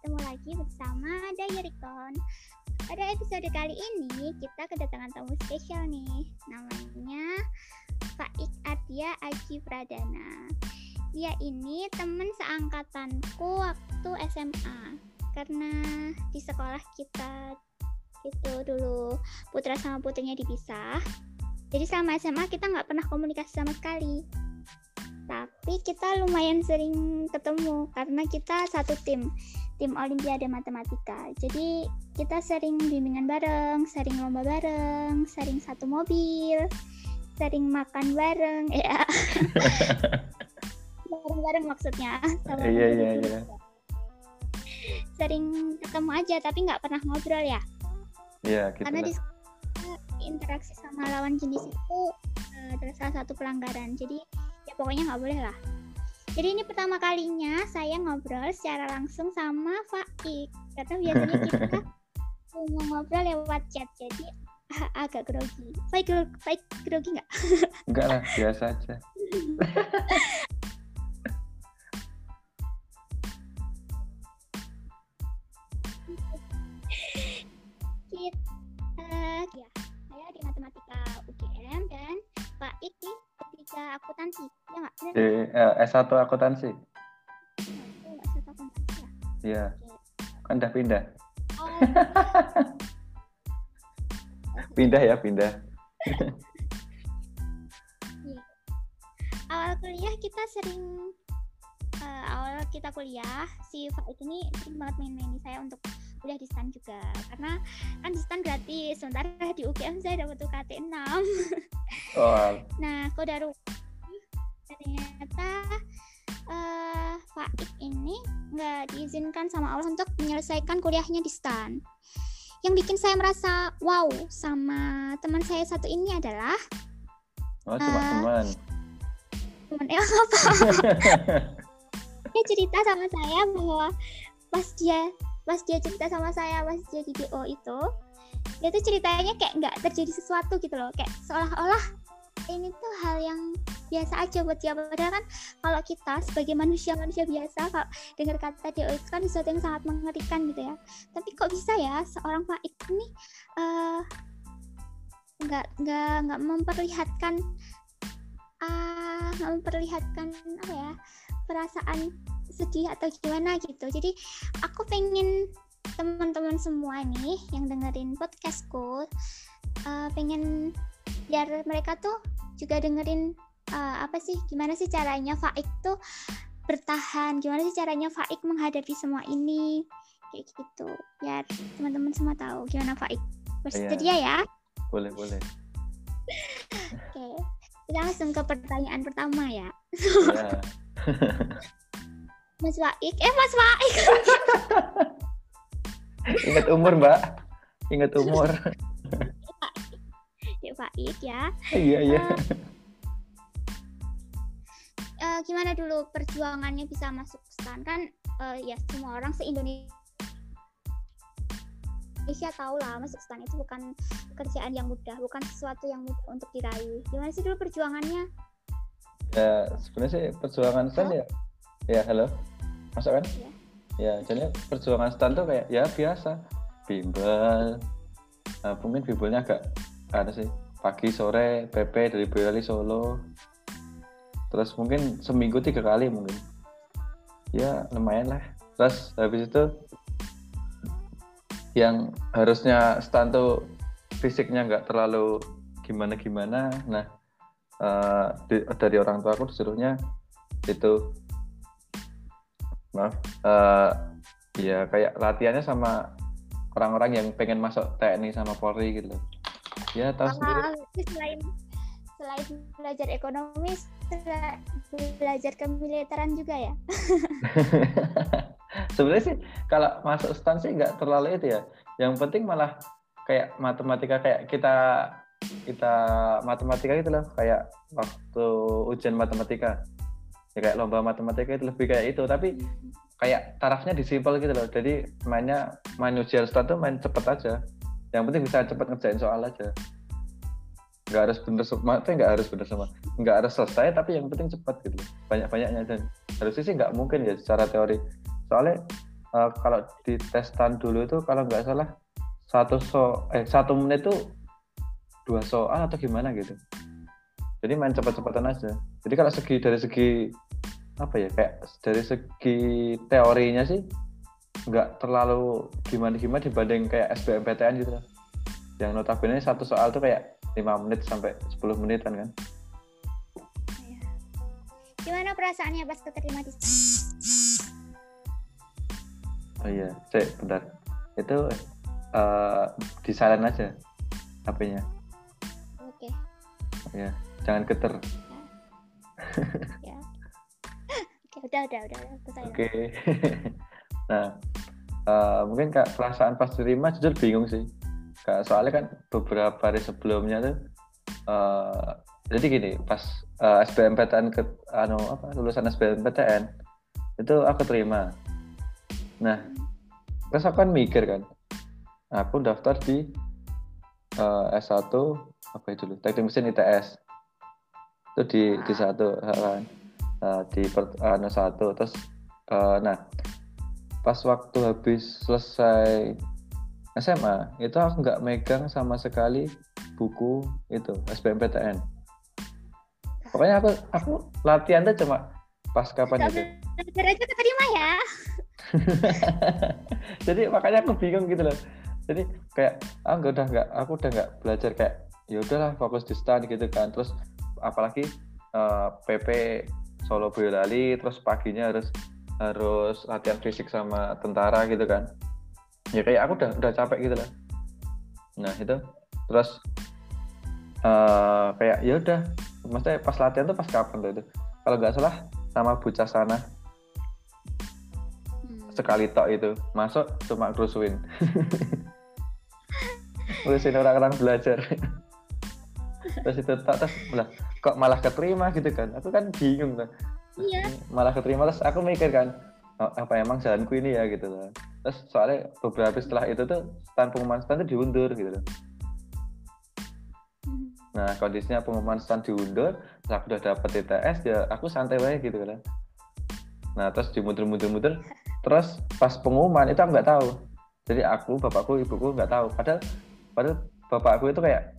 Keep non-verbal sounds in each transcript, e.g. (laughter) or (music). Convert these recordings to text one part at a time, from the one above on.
ketemu lagi bersama Dayarikon. Pada episode kali ini kita kedatangan tamu spesial nih, namanya Faik Ardia Aji Pradana. Dia ini teman seangkatanku waktu SMA karena di sekolah kita itu dulu putra sama putrinya dipisah. Jadi selama SMA kita nggak pernah komunikasi sama sekali tapi kita lumayan sering ketemu karena kita satu tim tim Olimpiade Matematika. Jadi kita sering bimbingan bareng sering lomba bareng sering satu mobil sering makan bareng. (laughs) Ya. Bareng-bareng maksudnya. Sama iya iya iya. sering ketemu aja tapi nggak pernah ngobrol ya. Iya gitu karena di interaksi sama lawan jenis itu uh, salah satu pelanggaran. Jadi ya pokoknya nggak boleh lah jadi ini pertama kalinya saya ngobrol secara langsung sama Faik karena biasanya kita (laughs) mau ngobrol lewat chat jadi agak grogi. Faik Faik grogi nggak? (laughs) Enggak lah biasa aja. Kita ya saya di matematika UGM dan Faik nih tiga akuntansi, ya nggak? Di eh, S1 akuntansi. Oh, S1 akuntansi ya? Iya. Kan udah pindah. Oh. (laughs) pindah ya, pindah. Iya. Awal kuliah kita sering uh, awal kita kuliah si Faik ini sering banget main-main saya untuk kuliah di STAN juga. Karena kan di STAN gratis sementara di UGM saya dapat UKT 6 oh. nah kodaru ternyata uh, Faik ini nggak diizinkan sama Allah untuk menyelesaikan kuliahnya di STAN yang bikin saya merasa wow sama teman saya satu ini adalah oh cuma uh, teman teman eh apa? (laughs) Dia cerita sama saya bahwa pas dia pas dia cerita sama saya pas dia di DO itu. Dia tuh ceritanya kayak nggak terjadi sesuatu gitu loh. Kayak seolah-olah ini tuh hal yang biasa aja buat dia. Padahal kan kalau kita sebagai manusia manusia biasa kalau dengar kata DO itu kan sesuatu yang sangat mengerikan gitu ya. Tapi kok bisa ya seorang Pak ini uh, nggak nggak nggak memperlihatkan uh, memperlihatkan apa ya perasaan sedih atau gimana gitu jadi aku pengen teman-teman semua nih yang dengerin podcastku uh, pengen biar mereka tuh juga dengerin uh, apa sih gimana sih caranya Faik tuh bertahan gimana sih caranya Faik menghadapi semua ini kayak gitu biar teman-teman semua tahu gimana Faik bersedia iya. ya boleh boleh oke okay. langsung ke pertanyaan pertama ya, ya. (laughs) Mas Waik, eh Mas Waik. (laughs) Ingat umur Mbak, ingat umur. Ya Waik ya. Iya iya. Uh, gimana dulu perjuangannya bisa masuk stan kan uh, ya semua orang se Indonesia Indonesia tahu lah masuk stan itu bukan pekerjaan yang mudah bukan sesuatu yang mudah untuk diraih gimana sih dulu perjuangannya ya sebenarnya sih perjuangan stan ya ya halo masuk kan? Ya, ya jadi perjuangan stand tuh kayak ya biasa. Bimbel. Nah, mungkin bimbelnya agak ada sih pagi sore PP dari Boyolali Solo. Terus mungkin seminggu tiga kali mungkin. Ya lumayan lah. Terus habis itu yang harusnya stand tuh fisiknya nggak terlalu gimana gimana nah uh, di, dari orang tua aku disuruhnya itu maaf. Uh, ya kayak latihannya sama orang-orang yang pengen masuk TNI sama Polri gitu. Ya tahu sendiri. selain selain belajar ekonomi belajar kemiliteran juga ya. (laughs) Sebenarnya sih kalau masuk stan sih nggak terlalu itu ya. Yang penting malah kayak matematika kayak kita kita matematika gitu loh. Kayak waktu ujian matematika ya kayak lomba matematika itu lebih kayak itu. Tapi kayak tarafnya disimpel gitu loh. Jadi mainnya main ujian start tuh main cepet aja. Yang penting bisa cepet ngerjain soal aja. Nggak harus bener semua tapi nggak harus bener semua. Nggak harus selesai tapi yang penting cepet gitu banyak banyaknya dan harusnya sih nggak mungkin ya secara teori. Soalnya eh, kalau di tes stand dulu itu kalau nggak salah satu so eh satu menit itu dua soal atau gimana gitu jadi main cepat-cepatan aja. Jadi kalau segi dari segi apa ya kayak dari segi teorinya sih nggak terlalu gimana-gimana dibanding kayak SBMPTN gitu lah. Yang notabene satu soal tuh kayak 5 menit sampai 10 menitan kan. Iya. Gimana perasaannya pas keterima di oh iya cek bentar. Itu eh di silent aja HP-nya Oke, ya jangan geter ya. Oke, udah, udah, udah. Selesai. oke (laughs) nah eh, mungkin kak perasaan pas terima jujur bingung sih kak soalnya kan beberapa hari sebelumnya tuh eh, jadi gini pas eh, SBMPTN ke anu apa lulusan SBMPTN itu aku terima nah terus aku kan mikir kan aku daftar di eh, S1 apa itu dulu teknik mesin ITS itu di di satu kan Nah, di per, anu satu. Terus eh, nah pas waktu habis selesai SMA itu aku nggak megang sama sekali buku itu SBMPTN pokoknya aku aku latihan tuh cuma pas kapan itu belajar aja keterima ya. (laughs) jadi makanya aku bingung gitu loh. Jadi kayak ah nggak udah nggak aku udah nggak belajar kayak ya udahlah fokus di stan gitu kan. Terus apalagi eh, PP Solo Boyolali terus paginya harus harus latihan fisik sama tentara gitu kan. Ya kayak aku udah udah capek gitu lah nah itu. Terus eh kayak ya udah. Maksudnya pas latihan tuh pas kapan tuh itu? Kalau nggak salah sama bocah sana. Hmm. sekali tok itu. Masuk cuma kerusuin (laughs) ngurusin orang-orang belajar terus itu tak terus lah kok malah keterima gitu kan. Aku kan bingung kan. Iya. malah keterima terus aku mikir kan "Oh, apa emang jalanku ini ya? Gitu loh terus soalnya beberapa hari setelah itu tuh stand pengumuman stand tuh diundur gitu loh. Hmm. nah kondisinya pengumuman stand diundur terus aku udah dapet ITS ya aku santai aja gitu kan. Nah terus dimuter-muter-muter terus pas pengumuman itu aku nggak tahu. Jadi aku bapakku ibuku nggak tahu. Padahal padahal bapakku itu kayak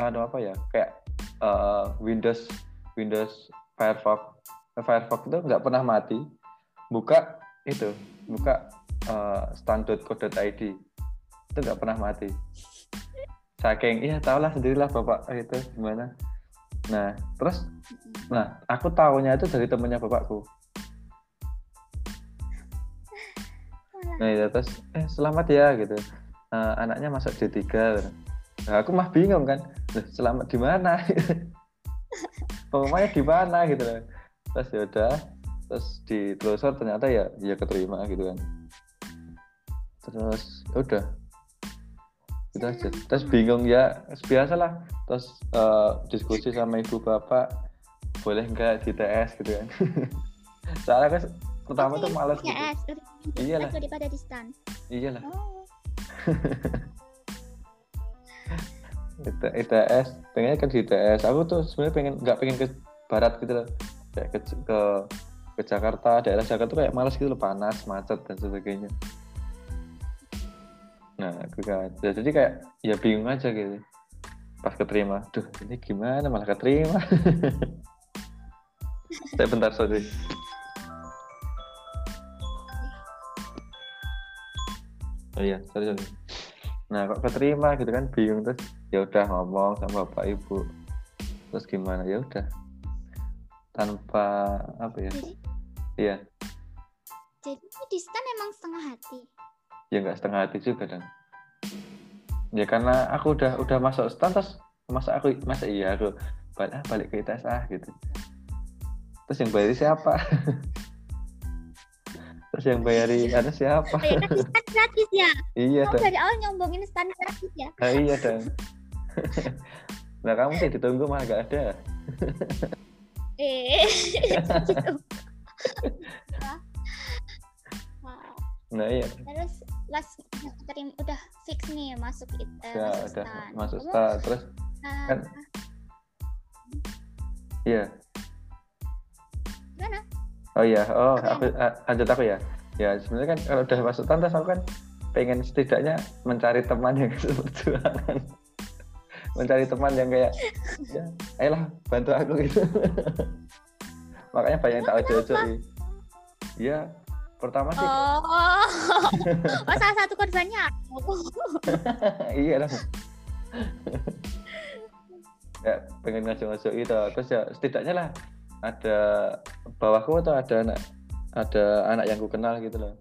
aduh apa ya kayak eh, Windows Windows Firefox Firefox itu nggak pernah mati buka itu buka eh, stand.co.id itu nggak pernah mati saking iya tau lah sendirilah bapak itu gimana nah terus nah aku tahunya itu dari temennya bapakku. Nah, itu terus eh selamat ya gitu. Eh, anaknya masuk D3. Nah, aku mah bingung kan. Loh, selamat di mana? (laughs) Pengumumannya di mana gitu loh. Terus ya udah, terus ditelusur ternyata ya ya keterima gitu kan. Terus ya udah. Gitu aja. Terus bingung ya, biasa lah. Terus eh, diskusi sama ibu bapak, boleh nggak di TS gitu kan. (laughs) Soalnya kan pertama tuh males gitu. TS. Iyalah. daripada di stand. Iyalah. Oh. (laughs) It- ITS pengennya kan di ITS aku tuh sebenarnya pengen nggak pengen ke barat gitu loh. Kayak ke, ke ke Jakarta daerah Jakarta tuh kayak malas gitu loh panas macet dan sebagainya. Nah aku kan jadi kayak ya bingung aja gitu. Pas keterima duh ini gimana? Malah keterima. (laughs) Saya bentar sorry. Oh iya sorry sorry nah kok keterima gitu kan bingung. Terus ya udah ngomong sama bapak ibu. Terus gimana? Ya udah. Tanpa apa ya? Jadi, iya. Jadi di stand emang setengah hati. ya nggak setengah hati juga dan ya karena aku udah udah masuk stand terus masa aku masa iya aku balik, ah, balik ke ITS ah gitu. Terus yang bayari siapa (laughs) terus yang bayari ada siapa Oh ya kan stand (laughs) gratis ya. iya Kamu dari awal nyombongin stand gratis ya. nah, iya dan nah (laughs) kamu sih ditunggu malah gak ada Eh, (laughs) gitu. Wah. Wow. nah iya Terus pas terima udah fix nih masuk it, eh, ya masuk udah stand. masuk Kamu, stand terus eh, kan iya gimana? Oh iya, oh aku ah, lanjut aku ya. ya sebenarnya kan kalau udah masuk tantas aku kan pengen setidaknya mencari teman yang (laughs) seperjuangan mencari teman yang kayak ya ayolah bantu aku gitu. (laughs) Makanya banyak yang tak ojo-ojo ya pertama sih. Oh, (laughs) oh salah satu korbannya aku. iya lah. Ya pengen ngajak-ngajak itu terus ya setidaknya lah ada bawahku atau ada anak ada anak yang ku kenal gitu loh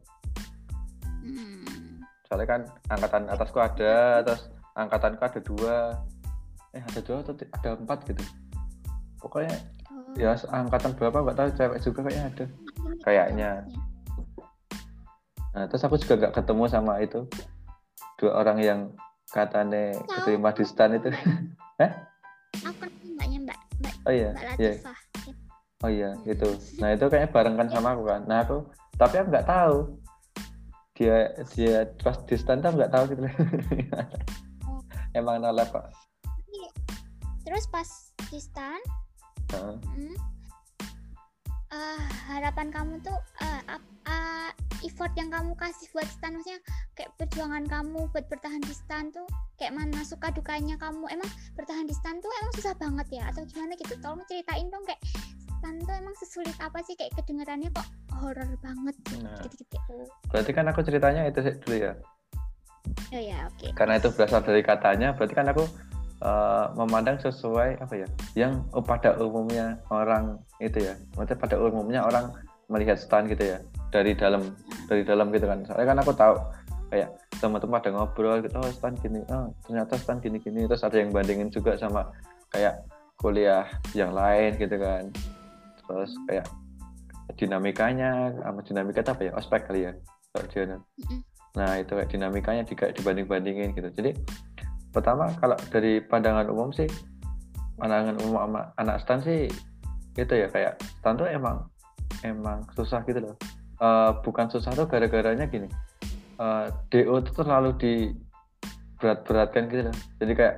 Hmm. soalnya kan angkatan atasku ada (laughs) terus angkatanku ada dua eh ada dua atau ada empat gitu pokoknya Oh. ya angkatan berapa nggak tahu cewek juga kayaknya ada kayaknya. nah terus aku juga nggak ketemu sama itu dua orang yang katanya keterima di stan itu Aku (laughs) kan mbaknya mbak mbak oh iya mbak iya Latifah. Oh iya itu nah itu kayaknya bareng kan sama aku kan. Nah aku tapi aku nggak tahu. Dia dia pas di stan tuh nggak tahu gitu. (laughs) Emang nolak pak Terus pas di stan, Heeh. hmm, eh, harapan kamu tuh ap- eh, effort yang kamu kasih buat stan maksudnya kayak perjuangan kamu buat bertahan di stan tuh kayak mana suka dukanya kamu emang bertahan di stan tuh emang susah banget ya? Atau gimana gitu? Tolong ceritain dong kayak stan tuh emang sesulit apa sih? Kayak kedengarannya kok horor banget Nah. gitu gitu berarti kan aku ceritanya itu sih dulu ya. Oh ya oke. Karena itu berasal dari katanya berarti kan aku eh, memandang sesuai apa ya yang pada umumnya orang itu ya. Maksudnya pada umumnya orang melihat stan gitu ya dari dalam dari dalam gitu kan. Soalnya kan aku tahu kayak teman-teman pada ngobrol gitu oh stan gini oh ternyata stan gini gini terus ada yang bandingin juga sama kayak kuliah yang lain gitu kan terus kayak dinamikanya sama dinamika apa ya ospek kali ya kalau dia. Nah itu kayak dinamikanya di, kayak dibanding-bandingin gitu. Jadi pertama kalau dari pandangan umum sih, pandangan umum sama anak stan sih itu ya kayak stan tuh emang emang susah gitu loh. Eh, bukan susah tuh gara-garanya gini. eh, DO tuh terlalu di berat-beratkan gitu loh. Jadi kayak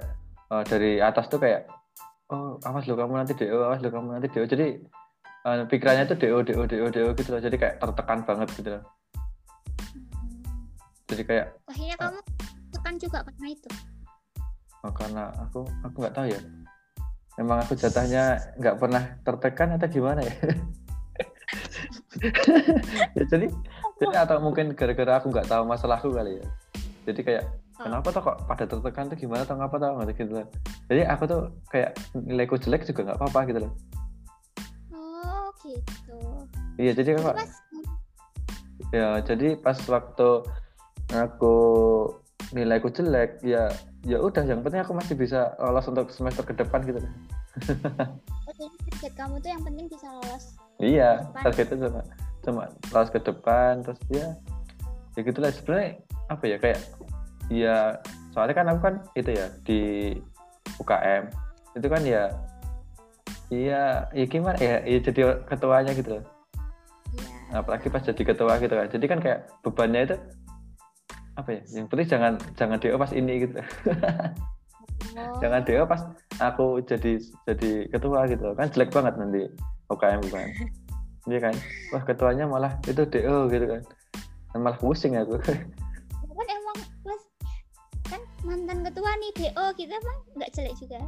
eh, dari atas tuh kayak oh awas lo kamu nanti DO, awas lo kamu nanti DO. Jadi eh, pikirannya tuh DO, DO, DO, DO gitu loh. Jadi kayak tertekan banget gitu loh. Jadi kayak akhirnya kamu tekan juga karena itu Oh, karena aku aku nggak tahu ya. Memang aku jatahnya nggak pernah tertekan atau gimana ya? (laughs) ya jadi jadi atau mungkin gara-gara aku nggak tahu masalahku kali ya. Jadi kayak Oh. kenapa tuh kok pada tertekan tuh gimana atau ngapa tau gitu. Jadi aku tuh kayak nilaiku jelek juga nggak apa-apa gitu loh. Gitu. Iya jadi kok pas ya jadi pas waktu aku nilaiku jelek ya ya udah yang penting aku masih bisa lolos untuk semester ke depan gitu. Oh, target kamu tuh yang penting bisa lolos Iya, targetnya cuma cuma lolos ke depan terus ya ya gitulah sebenarnya apa ya kayak ya soalnya kan aku kan itu ya di UKM itu kan ya iya ya gimana ya, ya jadi ketuanya gitu. Loh iya. Apalagi pas jadi ketua gitu kan jadi kan kayak bebannya itu apa ya yang penting jangan jangan DO pas ini gitu. Oh, jangan DO pas aku jadi jadi ketua gitu. Kan jelek banget nanti UKM bukan (laughs) iya kan? Wah ketuanya malah itu DO gitu kan. Dan malah pusing aku. Kan emang pas kan mantan ketua nih DO kita emang nggak jelek juga.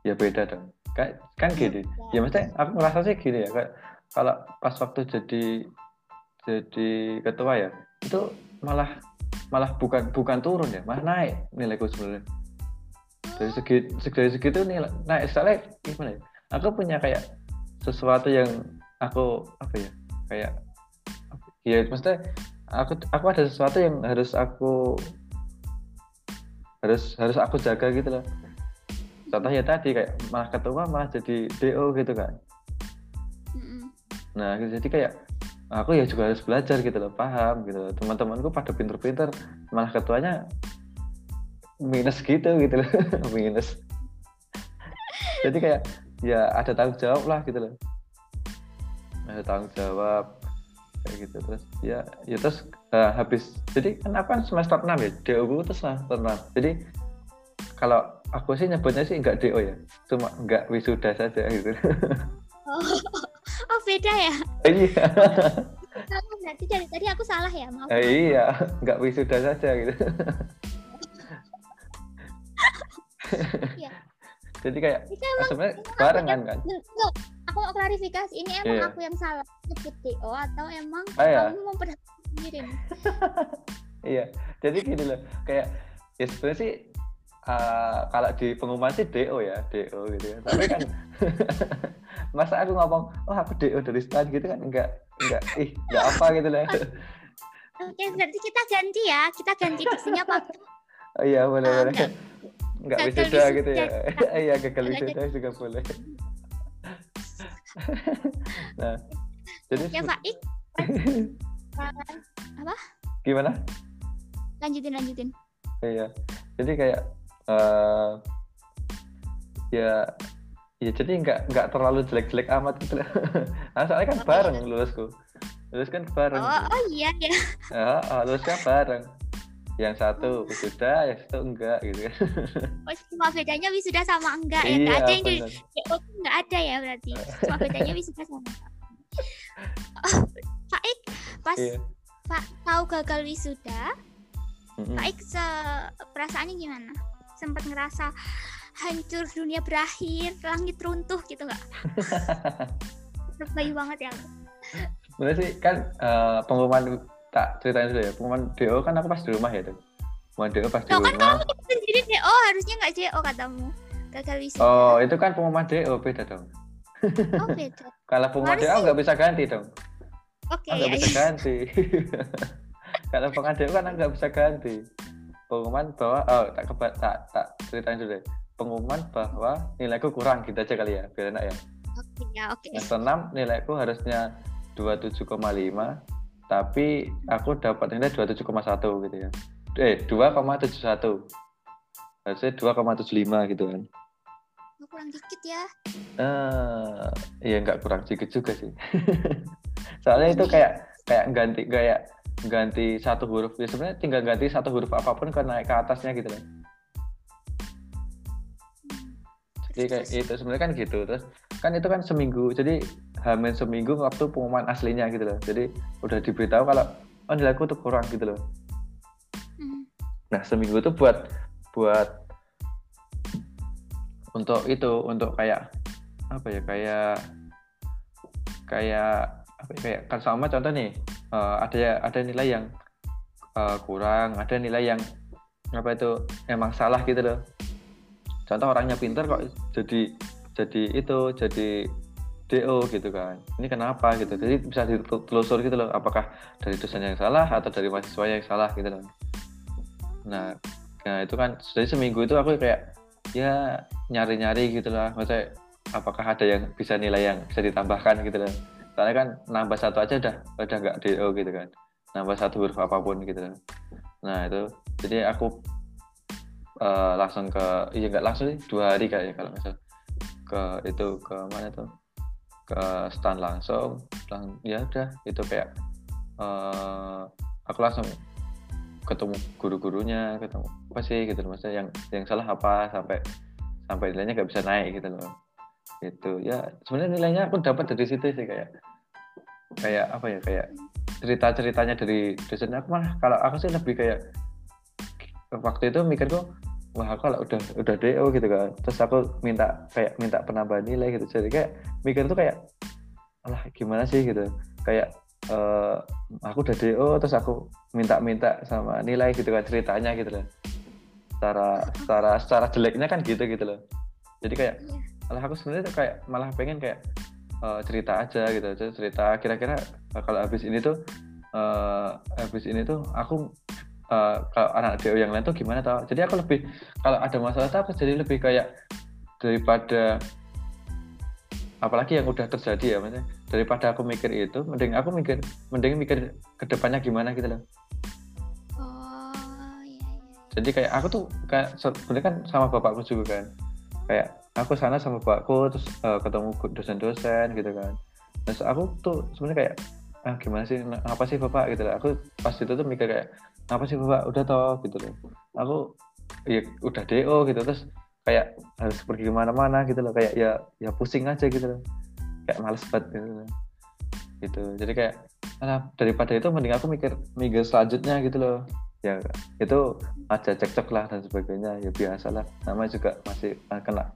Ya beda dong kan kan gini. Ya maksudnya aku ngerasa sih gini ya kayak kalau pas waktu jadi jadi ketua ya itu malah malah bukan bukan turun ya malah naik nilaiku sebenarnya. Dari segi segi- dari segitu nilai naik. Soalnya gimana ya aku punya kayak sesuatu yang aku apa ya kayak ya maksudnya aku aku ada sesuatu yang harus aku harus harus aku jaga gitu loh contohnya tadi kayak malah ketua malah jadi do gitu kan. Mm-mm. nah jadi kayak aku ya juga harus belajar gitu loh paham gitu loh. Teman-temanku pada pinter-pinter malah ketuanya minus gitu gitu loh. (laughs) Minus. Jadi kayak ya ada tanggung jawab lah gitu loh. Ada tanggung jawab kayak gitu. Terus ya ya terus eh, habis jadi kan aku kan semester 6 ya DO terus semester 6 jadi kalau aku sih nyebutnya sih enggak DO ya cuma enggak wisuda saja gitu oh, (laughs) oh beda ya iya Salah berarti dari tadi aku salah ya maaf Eh, iya, nggak wisuda saja gitu. Iya. Jadi kayak itu emang sebenarnya barengan kan. Loh, aku mau klarifikasi ini emang Iya. aku yang salah nyebut DO atau emang Ah, iya. kamu memperhatikan sendiri? (laughs) Iya, jadi gini loh, kayak ya sebenarnya sih uh, kalau di pengumuman sih DO ya, DO gitu ya. Tapi kan (laughs) masa aku ngomong, oh aku DO dari stan gitu kan enggak enggak ih enggak apa gitu lah. Oke, berarti kita ganti ya. Kita ganti diksinya pakai Oh, iya boleh Ah, boleh. enggak. Enggak Gagal wisuda gitu ya. (laughs) Iya gagal wisuda juga boleh. (laughs) nah, jadi ya sebe- Faik. gimana? Lanjutin lanjutin. Iya. Jadi kayak eh ya ya jadi nggak nggak terlalu jelek-jelek amat gitu (laughs) nah, soalnya kan Oh, bareng iya. lulusku. Lulus kan bareng. Oh, oh iya ya. Ya, oh, lulus kan bareng. Yang satu wisuda, yang satu enggak gitu kan. (laughs) Oh, cuma bedanya wisuda sama enggak ya. iya, Enggak ada yang di. DO tuh enggak ada ya berarti. Cuma bedanya wisuda sama enggak. (laughs) Oh, Faik pas Iya. Pak tahu gagal wisuda, Mm-mm. Faik se perasaannya gimana? Sempat ngerasa hancur dunia berakhir, langit runtuh gitu nggak? Terbayu (laughs) banget ya. Sebenarnya sih kan eh, pengumuman tak ceritain dulu ya. Pengumuman DO kan aku pas di rumah ya tuh. Pengumuman DO pas di Loh kan rumah. kamu sendiri DO harusnya nggak JO katamu. Gagal wisuda. Oh, itu kan pengumuman DO beda dong. Oh, (laughs) beda. Kalau pengumuman DO nggak bisa ganti dong. Oke, Oh, nggak bisa ganti. (laughs) Kalau pengumuman DO kan nggak bisa ganti. Pengumuman bahwa oh tak keba, tak tak ceritain dulu deh. Pengumuman bahwa nilaiku kurang gitu aja kali ya, biar enak ya. Oke, ya, oke. Semester 6 nilaiku harusnya 27,5 tapi aku dapat nilai 27,1 gitu ya. Eh, 2,71. Harusnya 2,75 gitu kan. Oh, kurang dikit ya. Eh, ya nggak kurang sedikit juga sih. (laughs) Soalnya itu kayak kayak ganti kayak ganti satu huruf. Ya sebenarnya tinggal ganti satu huruf apa pun kan naik ke atasnya gitu loh. Jadi kayak itu sebenarnya kan gitu. Terus kan itu kan seminggu. Jadi hamin seminggu waktu pengumuman aslinya gitu loh. Jadi udah diberitahu kalau oh nilaiku tuh kurang gitu loh. Hmm. Nah seminggu itu buat buat untuk itu untuk kayak apa ya kayak kayak apa ya, kayak kan sama contoh nih eh, ada ada nilai yang eh, kurang ada nilai yang apa itu emang salah gitu loh. Contoh orangnya pinter kok jadi jadi itu jadi DO gitu kan. Ini kenapa gitu? Jadi bisa ditelusur gitu loh apakah dari dosen yang salah atau dari mahasiswa yang salah gitu loh. Nah nah itu kan jadi seminggu itu aku kayak ya nyari-nyari gitu lah. Maksudnya apakah ada yang bisa nilai yang bisa ditambahkan gitu lah soalnya kan nambah satu aja udah udah nggak DO gitu kan. Nambah satu huruf apa pun gitu lah nah itu jadi aku eh, langsung ke iya nggak langsung sih dua hari kayaknya kalau misal ke itu ke mana tuh? Ke stand langsung lang, ya udah itu kayak eh, aku langsung ketemu guru-gurunya ketemu apa sih gitu loh maksudnya yang yang salah apa sampai sampai nilainya nggak bisa naik gitu loh. Itu ya sebenarnya nilainya aku dapat dari situ sih kayak kayak apa ya kayak cerita ceritanya dari dosen aku malah kalau aku sih lebih kayak waktu itu mikirku wah aku kalau udah udah DO gitu kan. Terus aku minta kayak minta penambahan nilai gitu. Jadi kayak mikir tuh kayak alah gimana sih? Gitu. Kayak eh, aku udah DO terus aku minta-minta sama nilai gitu kan ceritanya gitu loh. Secara secara secara jeleknya kan gitu gitu loh. Jadi kayak Iya. malah aku sebenarnya kayak malah pengen kayak eh, cerita aja gitu. Terus cerita kira-kira eh, kalau habis ini tuh eh, habis ini tuh aku eh, kalau anak DO yang lain tuh gimana tau? Jadi aku lebih kalau ada masalah tuh aku jadi lebih kayak daripada apalagi yang udah terjadi ya maksudnya. Daripada aku mikir itu mending aku mikir mending mikir ke depannya gimana gitu loh. Oh, iya, iya. jadi kayak aku tuh kayak sebenarnya kan sama bapakku juga kan. Kayak aku sana sama bapakku terus eh, ketemu dosen-dosen gitu kan. Terus aku tuh sebenarnya kayak ah gimana sih Nah, apa sih bapak? Gitu loh aku pas itu tuh mikir kayak apa sih bapak? Udah toh gitu loh. Aku ya udah do gitu. Terus kayak harus pergi ke mana-mana gitu loh. Kayak ya ya pusing aja gitu loh. Kayak males banget gitu gitu. Jadi kayak Nah, daripada itu mending aku mikir minggu selanjutnya gitu loh. Ya itu aja cekcok lah dan sebagainya. Ya biasa lah. Namanya juga masih kena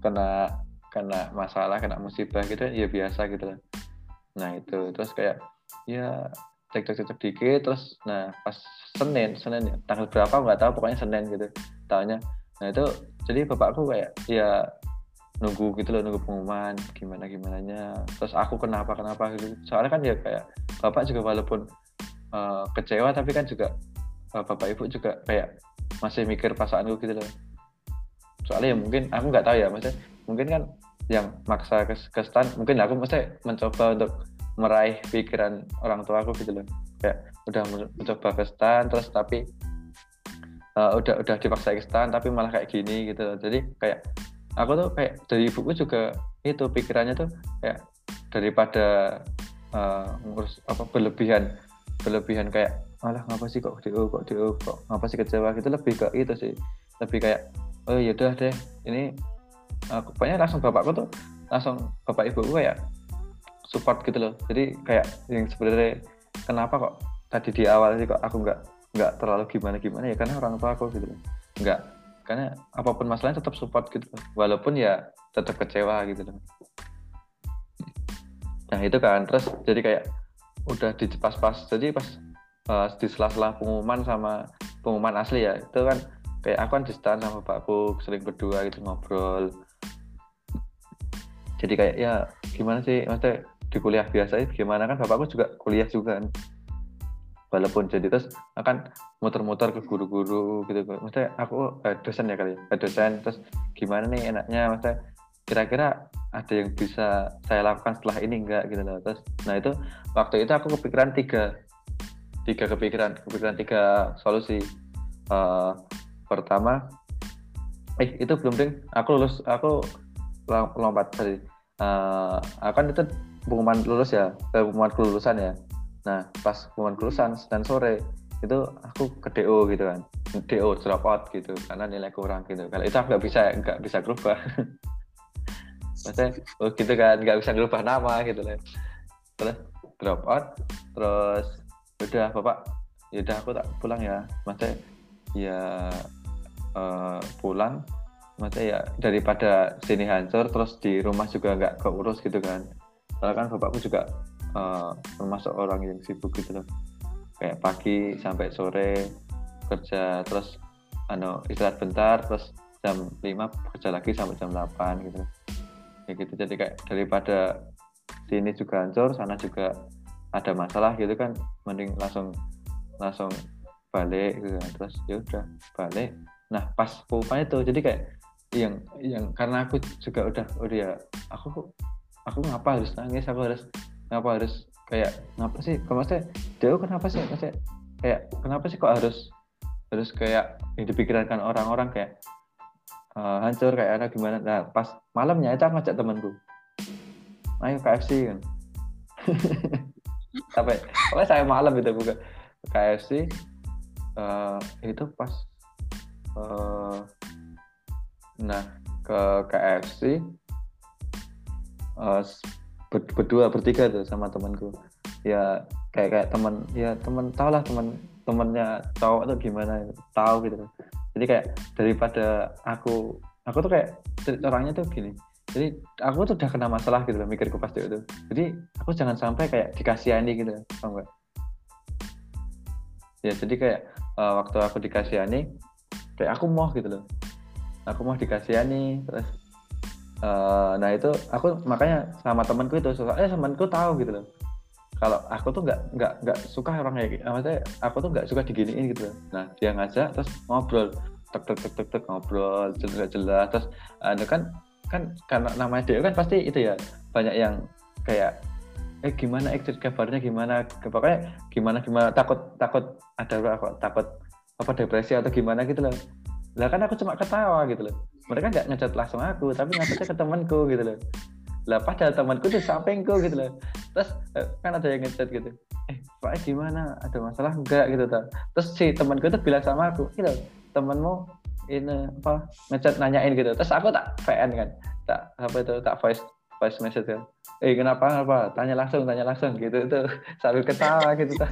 kena kena masalah kena musibah gitu ya biasa gitu lah. Nah itu. Terus kayak ya cekcok-cekcok dikit terus nah pas Senin Senin ya tanggal berapa nggak tahu pokoknya Senin gitu tahunya nah itu jadi bapakku kayak ya nunggu gitu loh nunggu pengumuman gimana gimana nya terus aku kenapa kenapa gitu. Soalnya kan ya kayak bapak juga walaupun uh, kecewa tapi kan juga uh, bapak ibu juga kayak masih mikir perasaanku gitu loh soalnya ya mungkin aku nggak tahu ya maksudnya mungkin kan yang maksa ke, ke stand mungkin aku mesti mencoba untuk meraih pikiran orang tua aku gitu loh. Kayak udah mencoba ke stand terus tapi uh, udah udah dipaksa ke stand tapi malah kayak gini gitu loh. Jadi kayak aku tuh kayak dari ibuku juga itu pikirannya tuh kayak daripada uh, ngurus apa berlebihan berlebihan kayak malah ngapa sih kok do kok do kok ngapa sih kecewa? gitu lebih ke itu sih. Lebih kayak oh ya udah deh. Ini aku pokoknya langsung bapakku tuh langsung bapak ibu kayak support gitu loh. Jadi kayak yang sebenarnya kenapa kok tadi di awal sih kok aku nggak nggak terlalu gimana gimana ya karena orang tua aku gitu loh. Nggak karena apa pun masalahnya tetap support gitu walaupun ya tetap kecewa gitu loh. Nah itu kan. Terus jadi kayak udah di pas-pas jadi pas uh, di sela-sela pengumuman sama pengumuman asli ya itu kan kayak aku kan di stand sama bapakku sering berdua gitu ngobrol. Jadi kayak ya gimana sih? Maksudnya di kuliah biasa gimana? Kan bapakku juga kuliah juga kan. Walaupun jadi terus akan muter-muter ke guru-guru gitu. Maksudnya aku eh, dosen ya kali ya? Eh, dosen. Terus gimana nih enaknya? Maksudnya kira-kira ada yang bisa saya lakukan setelah ini enggak? Gitu loh. Terus nah itu waktu itu aku kepikiran tiga. Tiga kepikiran. Kepikiran tiga solusi. Uh, pertama eh itu belum ding. Aku lulus aku lompat tadi uh, aku kan itu pengumuman lulus ya pengumuman kelulusan ya. Nah pas pengumuman kelulusan dan sore itu aku ke DO gitu kan. DO drop out gitu karena nilai kurang gitu. Kalau itu aku nggak bisa nggak bisa berubah (laughs) maksudnya oh gitu kan nggak bisa berubah nama gitu lah terus drop out terus udah bapak ya udah aku tak pulang ya. Maksudnya ya uh, pulang. Maksudnya ya daripada sini hancur terus di rumah juga nggak keurus gitu kan. Karena kan bapakku juga uh, termasuk orang yang sibuk gitu loh. Kayak pagi sampai sore kerja terus ano istirahat bentar terus jam 5 kerja lagi sampai jam 8 gitu. Ya gitu. Jadi kayak daripada sini juga hancur sana juga ada masalah gitu kan mending langsung langsung balik gitu kan. terus ya udah balik. Nah pas pulpa itu jadi kayak yang yang karena aku juga udah udah ya aku aku ngapa harus nangis? Aku harus kenapa harus kayak kenapa sih? Kalau maksudnya dia kenapa sih? Maksudnya kayak kenapa sih kok harus harus kayak yang dipikirkan orang-orang kayak uh, hancur kayak ada gimana? Nah pas malamnya itu aku ngajak temanku. Ayo KFC kan. (laughs) Sampai pokoknya saya malam itu buka KFC uh, eh, itu pas uh, nah ke KFC uh, berdua bertiga tuh sama temanku. Ya kayak kayak teman ya teman tau lah teman temennya cowok tuh gimana tahu gitu. Jadi kayak daripada aku aku tuh kayak orangnya tuh gini. Jadi aku tuh udah kena masalah gitu loh mikirku pasti itu. Jadi aku jangan sampai kayak dikasihani gitu ya jadi kayak uh, waktu aku dikasihani kayak aku mau gitu loh. Aku mau dikasihani terus uh, nah itu aku makanya sama temanku itu soalnya temanku tahu gitu loh. Kalau aku tuh nggak nggak nggak suka orang kayak maksudnya aku tuh nggak suka diginiin gitu loh. Nah dia ngajak terus ngobrol tek tek tek tek, tek ngobrol jelas jelas terus uh, kan kan karena namanya dia kan pasti itu ya banyak yang kayak eh gimana eh kabarnya? Gimana pokoknya gimana gimana takut takut ada apa takut apa depresi atau gimana gitu loh. Lah kan aku cuma ketawa gitu loh. Mereka nggak ngecat langsung aku tapi ngecatnya ke temanku gitu loh. Lah padahal temanku di sampingku gitu loh. Terus eh, kan ada yang ngecat gitu. Eh pak gimana? Ada masalah enggak gitu tuh terus si temanku tuh bilang sama aku gitu temanmu ini apa ngecat nanyain gitu. Terus aku tak VN kan tak apa itu tak voice voice message kan eh kenapa? Kenapa? Tanya langsung tanya langsung gitu. Itu sambil ketawa gitu. (laughs)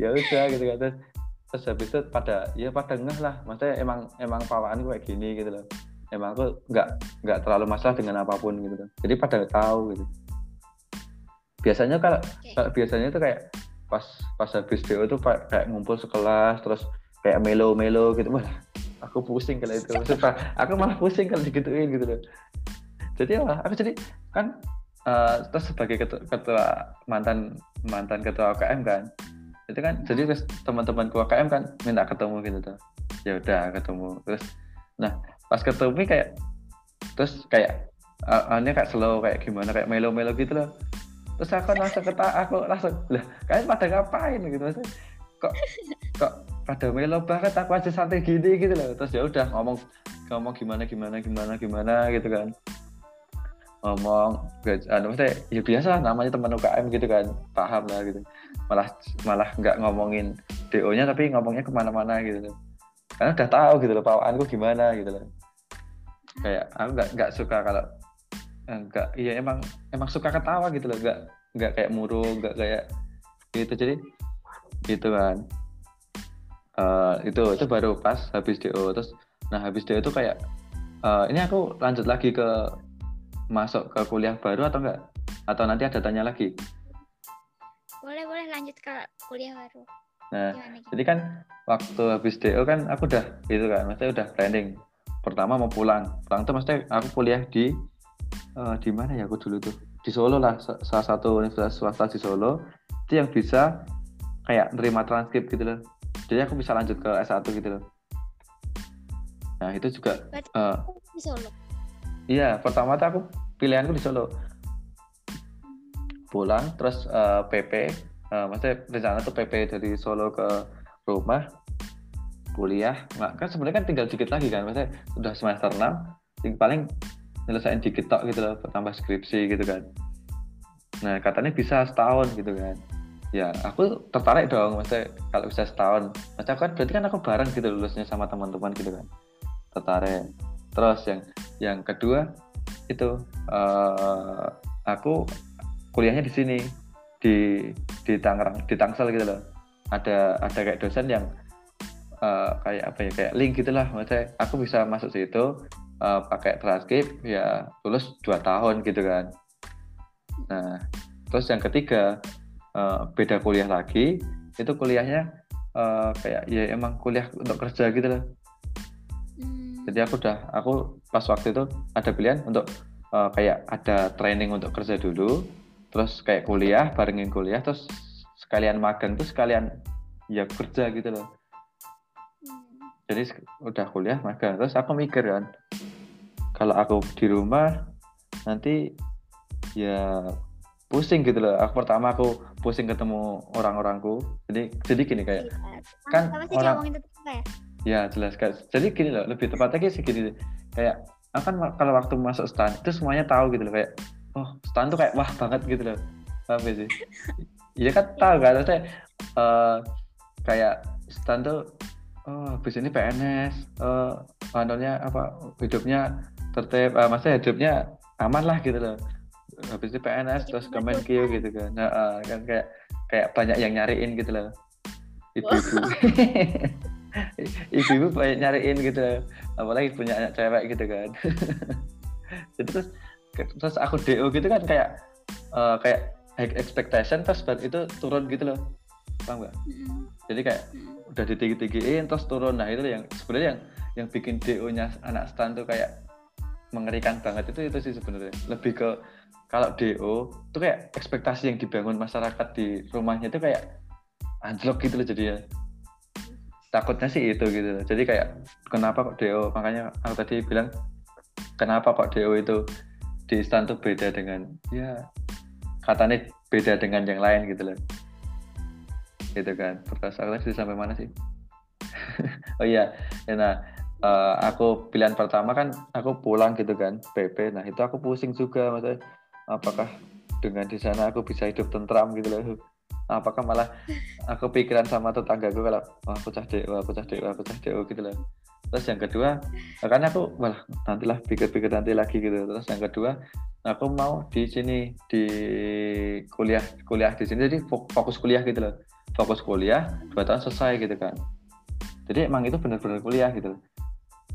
Ya udah gitu kan. Terus terus habis itu pada ya pada ngeh lah. Maksudnya emang emang pawaan gue kayak gini gitu loh. Emang aku nggak nggak terlalu masalah dengan apa pun gitu loh. Jadi pada tahu gitu. Biasanya kalau okay. kalau biasanya itu kayak pas pas habis DO itu kayak ngumpul sekelas terus kayak melo-melo gitu. Malah aku pusing kalau itu. Maksudnya, aku malah pusing kalau digituin gitu loh. Jadi apa? Aku jadi kan uh, terus sebagai ketua, ketua mantan mantan ketua UKM kan. Itu kan jadi terus teman-teman UKM kan minta ketemu gitu tuh. Ya udah ketemu. Terus nah pas ketemu kayak terus kayak uh, ini kayak slow kayak gimana kayak melo-melo gitu loh. Terus aku langsung kata aku langsung lah kalian pada ngapain? Gitu maksudnya. Kok kok pada melo banget? Aku aja santai gini gitu loh. Terus ya udah ngomong ngomong gimana gimana gimana gimana gitu kan ngomong anu maksudnya ya biasa namanya teman UKM gitu kan paham lah gitu. Malah malah nggak ngomongin do nya tapi ngomongnya ke mana-mana gitu karena udah tahu gitu loh pawaanku gimana gitu loh. Kayak aku nggak nggak suka kalau enggak eh, iya emang emang suka ketawa gitu loh. Nggak nggak kayak murung nggak kayak gitu. Jadi gitu kan. Uh, itu itu baru pas habis do terus nah habis do itu kayak uh, ini aku lanjut lagi ke masuk ke kuliah baru atau enggak? Atau nanti ada tanya lagi? Boleh, boleh lanjut ke kuliah baru. Nah, gimana, gimana? jadi kan waktu habis DO kan aku udah gitu kan, maksudnya udah planning. Pertama mau pulang. Pulang tuh maksudnya aku kuliah di uh, di mana ya aku dulu tuh? Di Solo lah, salah satu universitas swasta di Solo. Itu yang bisa kayak nerima transkrip gitu loh. Jadi aku bisa lanjut ke S1 gitu loh. Nah, itu juga uh, di Solo Iya, pertama tuh aku pilihanku di Solo. Pulang terus uh, PP, uh, maksudnya rencana tuh PP dari Solo ke rumah kuliah. Nah, kan sebenarnya kan tinggal dikit lagi kan, maksudnya udah semester 6, paling nyelesain dikit tok gitu loh, bertambah skripsi gitu kan. Nah, katanya bisa setahun gitu kan. Ya, aku tertarik dong, maksudnya kalau bisa setahun. Maksudnya kan berarti kan aku bareng gitu lulusnya sama teman-teman gitu kan. Tertarik terus yang yang kedua itu uh, aku kuliahnya di sini di di Tangerang di Tangsel gitu loh. Ada ada kayak dosen yang uh, kayak apa ya kayak link gitulah maksudnya aku bisa masuk situ uh, pakai transkrip ya lulus dua tahun gitu kan. Nah terus yang ketiga uh, beda kuliah lagi itu kuliahnya uh, kayak ya emang kuliah untuk kerja gitu loh jadi aku udah aku pas waktu itu ada pilihan untuk uh, kayak ada training untuk kerja dulu terus kayak kuliah barengin kuliah terus sekalian magang terus sekalian ya kerja gitu loh. Jadi udah kuliah magang. Terus aku mikir kan kalau aku di rumah nanti ya pusing gitu loh. Aku pertama aku pusing ketemu orang-orangku. Jadi jadi gini kayak iya. kan orang Ya jelas kan. Jadi gini loh, lebih tepatnya kayak segini kayak akan kalau waktu masuk stand itu semuanya tahu gitu loh kayak oh stand tuh kayak wah banget gitu loh. Paham sih? Iya kan tahu kan? Maksudnya uh, kayak stand tuh oh habis ini PNS uh, apa hidupnya tertib uh, maksudnya hidupnya aman lah gitu loh. Habis itu PNS terus Kemenkeu gitu kan. Nah, uh, kan kayak kayak banyak yang nyariin gitu loh. Ibu-ibu (laughs) ibu-ibu banyak nyariin gitu. Apalagi punya anak cewek gitu kan. (laughs) Jadi terus terus aku do gitu kan kayak uh, kayak high expectation terus itu turun gitu loh. Paham nggak? Jadi kayak udah ditinggi-tinggiin terus turun. Nah itu yang sebenarnya yang yang bikin do nya anak stan tuh kayak mengerikan banget itu itu sih sebenarnya. Lebih ke kalau do tuh kayak ekspektasi yang dibangun masyarakat di rumahnya itu kayak anjlok gitu loh jadinya takutnya sih itu gitu. Jadi kayak kenapa kok DO makanya aku tadi bilang kenapa kok DO itu di instan tuh beda dengan ya katanya beda dengan yang lain gitu loh. Gitu kan. Terus aku tadi sampai mana sih? (laughs) Oh iya ya, nah uh, aku pilihan pertama kan aku pulang gitu kan PP nah itu aku pusing juga maksudnya apakah dengan di sana aku bisa hidup tentram gitu loh apakah malah aku pikiran sama tetanggaku kalau oh, aku cah dek, aku cah dek, aku cah dek, gitu loh. Terus yang kedua karena aku malah nantilah pikir-pikir nanti lagi gitu. Terus yang kedua aku mau di sini di kuliah kuliah di sini. Jadi fokus kuliah gitu loh. Fokus kuliah dua tahun selesai gitu kan. Jadi emang itu benar-benar kuliah gitu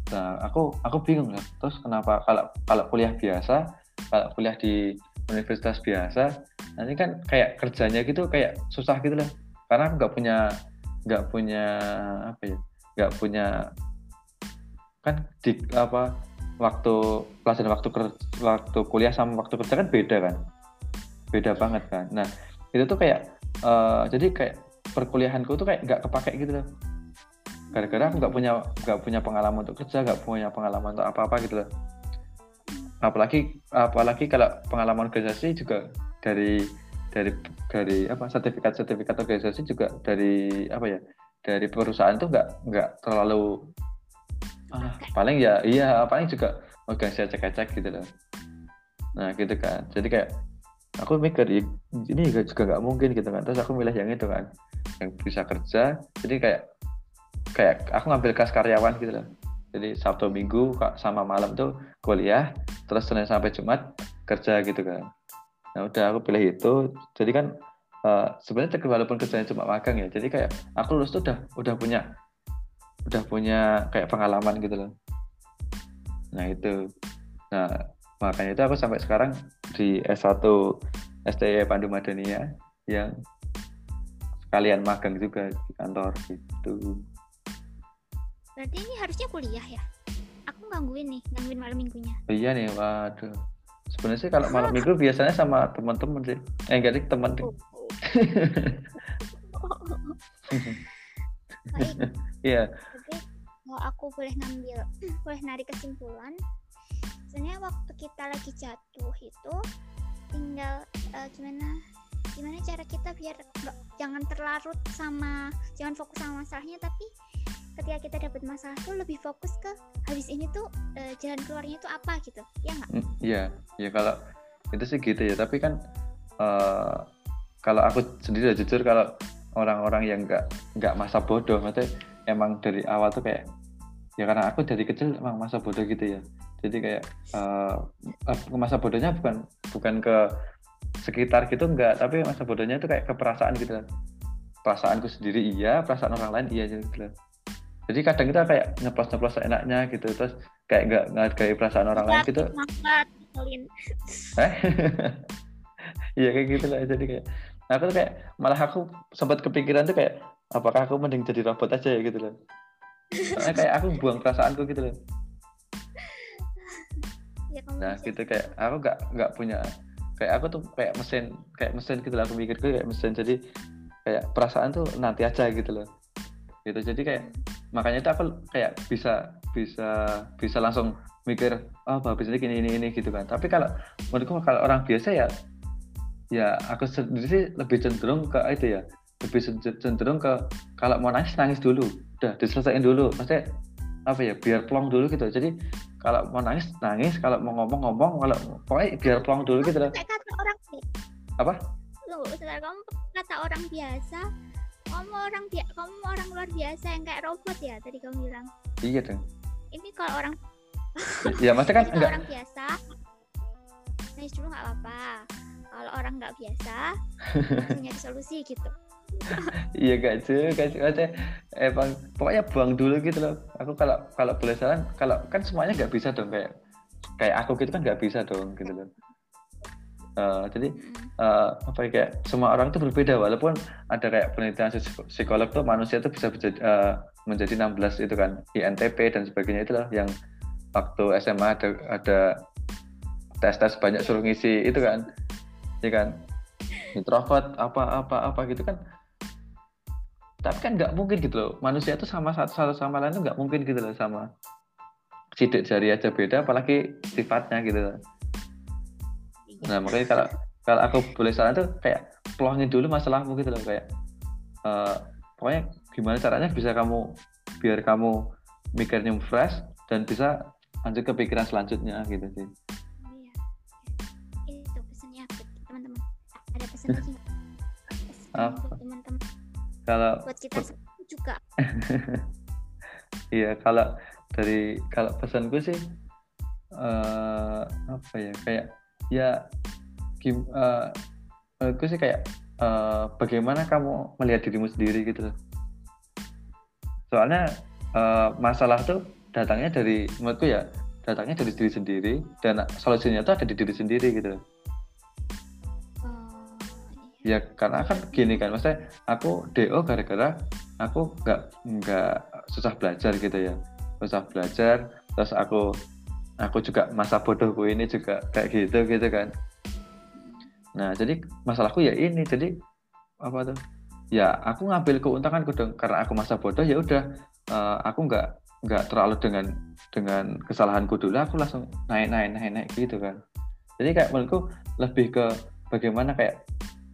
nah aku aku bingung lah. Terus kenapa kalau kalau kuliah biasa kalau kuliah di universitas biasa nanti kan kayak kerjanya gitu kayak susah gitu loh karena nggak punya nggak punya apa ya nggak punya kan di apa waktu pelajaran waktu kerja, waktu kuliah sama waktu kerja kan beda kan? Beda banget kan? Nah itu tuh kayak uh, jadi kayak perkuliahanku tuh kayak nggak kepake gitu loh. Gara-gara aku nggak punya nggak punya pengalaman untuk kerja nggak punya pengalaman untuk apa-apa gitu loh. Apalagi apalagi kalau pengalaman organisasi juga dari dari dari apa sertifikat sertifikat organisasi juga dari apa ya dari perusahaan tuh nggak nggak terlalu ah, paling ya iya paling juga organisasi cek-cek gitu loh. Nah gitu kan. Jadi kayak aku mikir ini juga nggak mungkin gitu kan. Terus aku milih yang itu kan yang bisa kerja. Jadi kayak kayak aku ngambil kelas karyawan gitu loh. Jadi Sabtu Minggu sama malam tuh kuliah terus Senin sampai Jumat kerja gitu kan nah udah aku pilih itu jadi kan uh, sebenarnya walaupun kerjanya cuma magang ya jadi kayak aku lulus tuh udah udah punya udah punya kayak pengalaman gitu loh nah itu nah makanya itu aku sampai sekarang di S1 STI Pandu Madania yang sekalian magang juga di kantor gitu Berarti ini harusnya kuliah ya? Aku gangguin nih, gangguin malam minggunya. Iya nih, waduh. Sebenarnya sih kalau malam minggu biasanya sama teman-teman sih. Eh enggak sih teman. Oh, (laughs) Iya. Kalau aku boleh ngambil, (clears throat) boleh narik kesimpulan, sebenarnya waktu kita lagi jatuh itu tinggal uh, gimana gimana cara kita biar jangan terlarut sama jangan fokus sama masalahnya tapi ketika kita dapat masalah tuh lebih fokus ke habis ini tuh uh, jalan keluarnya itu apa gitu ya nggak? Mm, iya ya kalau itu sih gitu ya tapi kan uh, kalau aku sendiri jujur kalau orang-orang yang nggak nggak masa bodoh maksudnya emang dari awal tuh kayak ya karena aku dari kecil emang masa bodoh gitu ya. Jadi kayak uh, masa bodohnya bukan bukan ke sekitar gitu enggak tapi masa bodohnya itu kayak ke perasaan gitu perasaanku sendiri iya perasaan orang lain iya gitu jadi kadang kita kayak nyeplos nyeplos enaknya gitu terus kayak nggak nggak perasaan orang lain gitu. Eh? (laughs) Iya kayak gitu lah. Jadi kayak nah, aku tuh kayak malah aku sempat kepikiran tuh kayak apakah aku mending jadi robot aja ya gitu loh. Soalnya kayak aku buang perasaanku gitu loh. Ya, nah gitu kayak aku nggak nggak punya kayak aku tuh kayak mesin kayak mesin gitu lah aku mikir kayak mesin. Jadi kayak perasaan tuh nanti aja gitu loh. Gitu jadi kayak makanya itu aku kayak bisa bisa bisa langsung mikir oh babis ini ini ini ini gitu kan. Tapi kalau menurutku kalau orang biasa ya ya aku sendiri sih lebih cenderung ke itu ya lebih cenderung ke kalau mau nangis nangis dulu. Udah diselesaikan dulu. Maksudnya apa ya biar plong dulu gitu. Jadi kalau mau nangis nangis. Kalau mau ngomong ngomong. Kalau pokoknya biar plong dulu gitu loh. Kata orang apa? lu kata orang biasa kamu orang bi kamu orang luar biasa yang kayak robot ya tadi kamu bilang. Iya dong ini kalau orang (laughs) ya maksudnya kan enggak. orang biasa nangis dulu nggak apa-apa. Kalau orang nggak biasa nyari solusi gitu. (laughs) Iya gak sih maksudnya emang pokoknya buang dulu gitu loh. Aku kalau kalau boleh saran kalau kan semuanya nggak bisa dong kayak kayak aku gitu kan nggak bisa dong gitu loh Uh, jadi uh, apa ya kayak semua orang itu berbeda. Walaupun ada kayak penelitian psikolog tuh manusia itu bisa menjadi, uh, menjadi 16 itu kan INTP dan sebagainya itulah yang waktu SMA ada ada tes tes banyak suruh ngisi itu kan. Ya kan? Introvert apa apa apa gitu kan. Tapi kan nggak mungkin gitu loh. Manusia itu sama satu, satu sama lain itu nggak mungkin gitu loh sama. Sidik jari aja beda apalagi sifatnya gitu loh nah makanya kalau kalau aku boleh saran tuh kayak pelongin dulu masalahmu gitu loh kayak uh, pokoknya gimana caranya bisa kamu biar kamu mikirnya fresh dan bisa lanjut ke pikiran selanjutnya gitu sih. Iya. Itu pesannya teman-teman. Ada pesan lagi (laughs) Apa? buat teman-teman Kalau buat kita juga (laughs) Iya, kalau dari kalau pesanku sih eh apa ya kayak ya gim, eh, menurutku sih kayak eh, bagaimana kamu melihat dirimu sendiri gitu. Soalnya eh, masalah tuh datangnya dari menurutku ya datangnya dari diri sendiri dan solusinya tuh ada di diri sendiri gitu. oh, Ya iya. karena kan gini kan, maksudnya aku DO gara-gara aku nggak nggak susah belajar gitu ya, susah belajar. Terus aku aku juga masa bodohku ini juga kayak gitu gitu kan. Nah jadi masalahku ya ini, jadi apa tuh? Ya aku ngambil keuntunganku dong karena aku masa bodoh ya udah eh, aku nggak nggak terlalu dengan dengan kesalahanku dulu aku langsung naik naik naik naik gitu kan. Jadi kayak menurutku lebih ke bagaimana kayak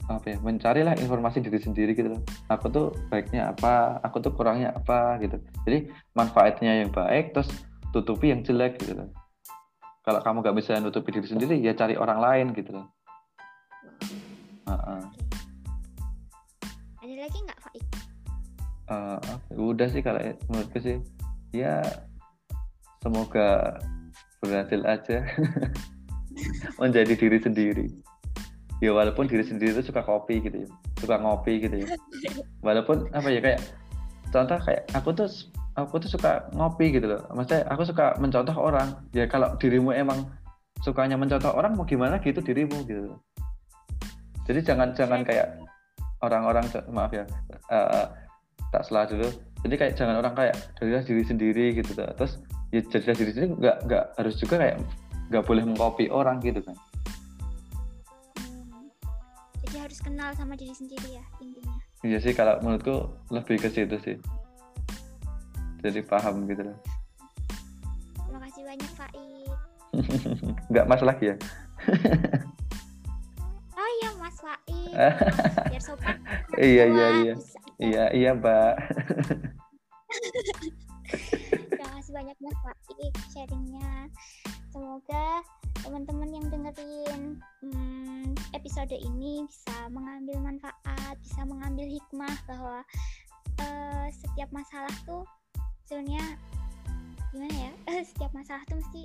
apa ya mencarilah informasi diri sendiri gitu loh aku tuh baiknya apa aku tuh kurangnya apa gitu jadi manfaatnya yang baik terus tutupi yang jelek gitu loh kalau kamu nggak bisa nutupi diri sendiri ya cari orang lain gitu loh. Heeh. ada lagi nggak Faik? Apa- udah sih kalau menurutku sih. Ya semoga berhasil aja. (laughs) Menjadi diri sendiri. Ya walaupun diri sendiri itu suka kopi gitu ya. Suka ngopi gitu ya. (laughs) Walaupun apa ya kayak contoh kayak aku tuh aku tuh suka ngopi gitu loh maksudnya aku suka mencontoh orang ya kalau dirimu emang sukanya mencontoh orang mau gimana gitu dirimu gitu loh. jadi jangan jangan kayak orang-orang maaf ya eh, tak salah dulu jadi kayak jangan orang kayak jadilah diri sendiri gitu tuh. terus ya jadilah diri sendiri nggak nggak harus juga kayak nggak boleh mengcopy orang gitu kan Hmm. jadi harus kenal sama diri sendiri ya intinya iya sih kalau menurutku lebih ke situ sih jadi paham gitu loh. Terima kasih banyak Faik (laughs) nggak mas lagi ya? (laughs) Oh iya Mas Faik (laughs) biar sopan. Iya iya iya. Iya iya mbak. Terima kasih banyak Mas Faik sharingnya. Semoga teman-teman yang dengerin hmm, episode ini bisa mengambil manfaat bisa mengambil hikmah bahwa eh, setiap masalah tuh sebenarnya gimana ya (laughs) setiap masalah tuh mesti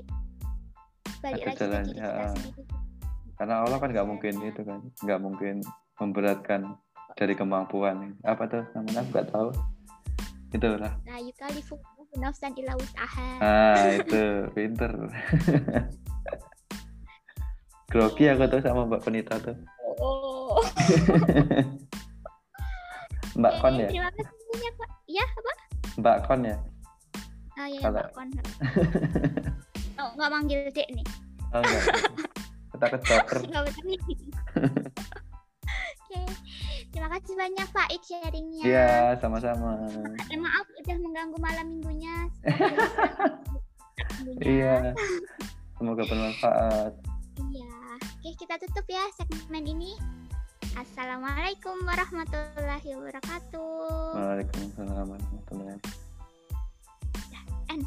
balik Ada lagi ke jalan, diri kita ya. sendiri. Karena Allah kan nggak mungkin Iya. itu kan nggak mungkin memberatkan dari kemampuan. Apa tuh namanya? Nggak tahu. Itulah. Nah yukalifu nafsan wus'aha. Ah (laughs) itu. Pinter. (laughs) Grogi aku tuh sama Mbak Penita tuh. Oh. Mbak Kon ya? terima kasih banyak Pak. Ya apa? Mbak Kon ya oh ya Kalau- Mbak oh nggak manggil dek nih oh enggak kita ke dokter (laughs) Nggak bener nih. Oke, terima kasih banyak Faik sharingnya. iya sama-sama maaf udah mengganggu malam minggunya. (laughs) iya semoga bermanfaat Iya. Oke, kita tutup ya segmen ini. Assalamualaikum warahmatullahi wabarakatuh. Waalaikumsalam warahmatullahi wabarakatuh And.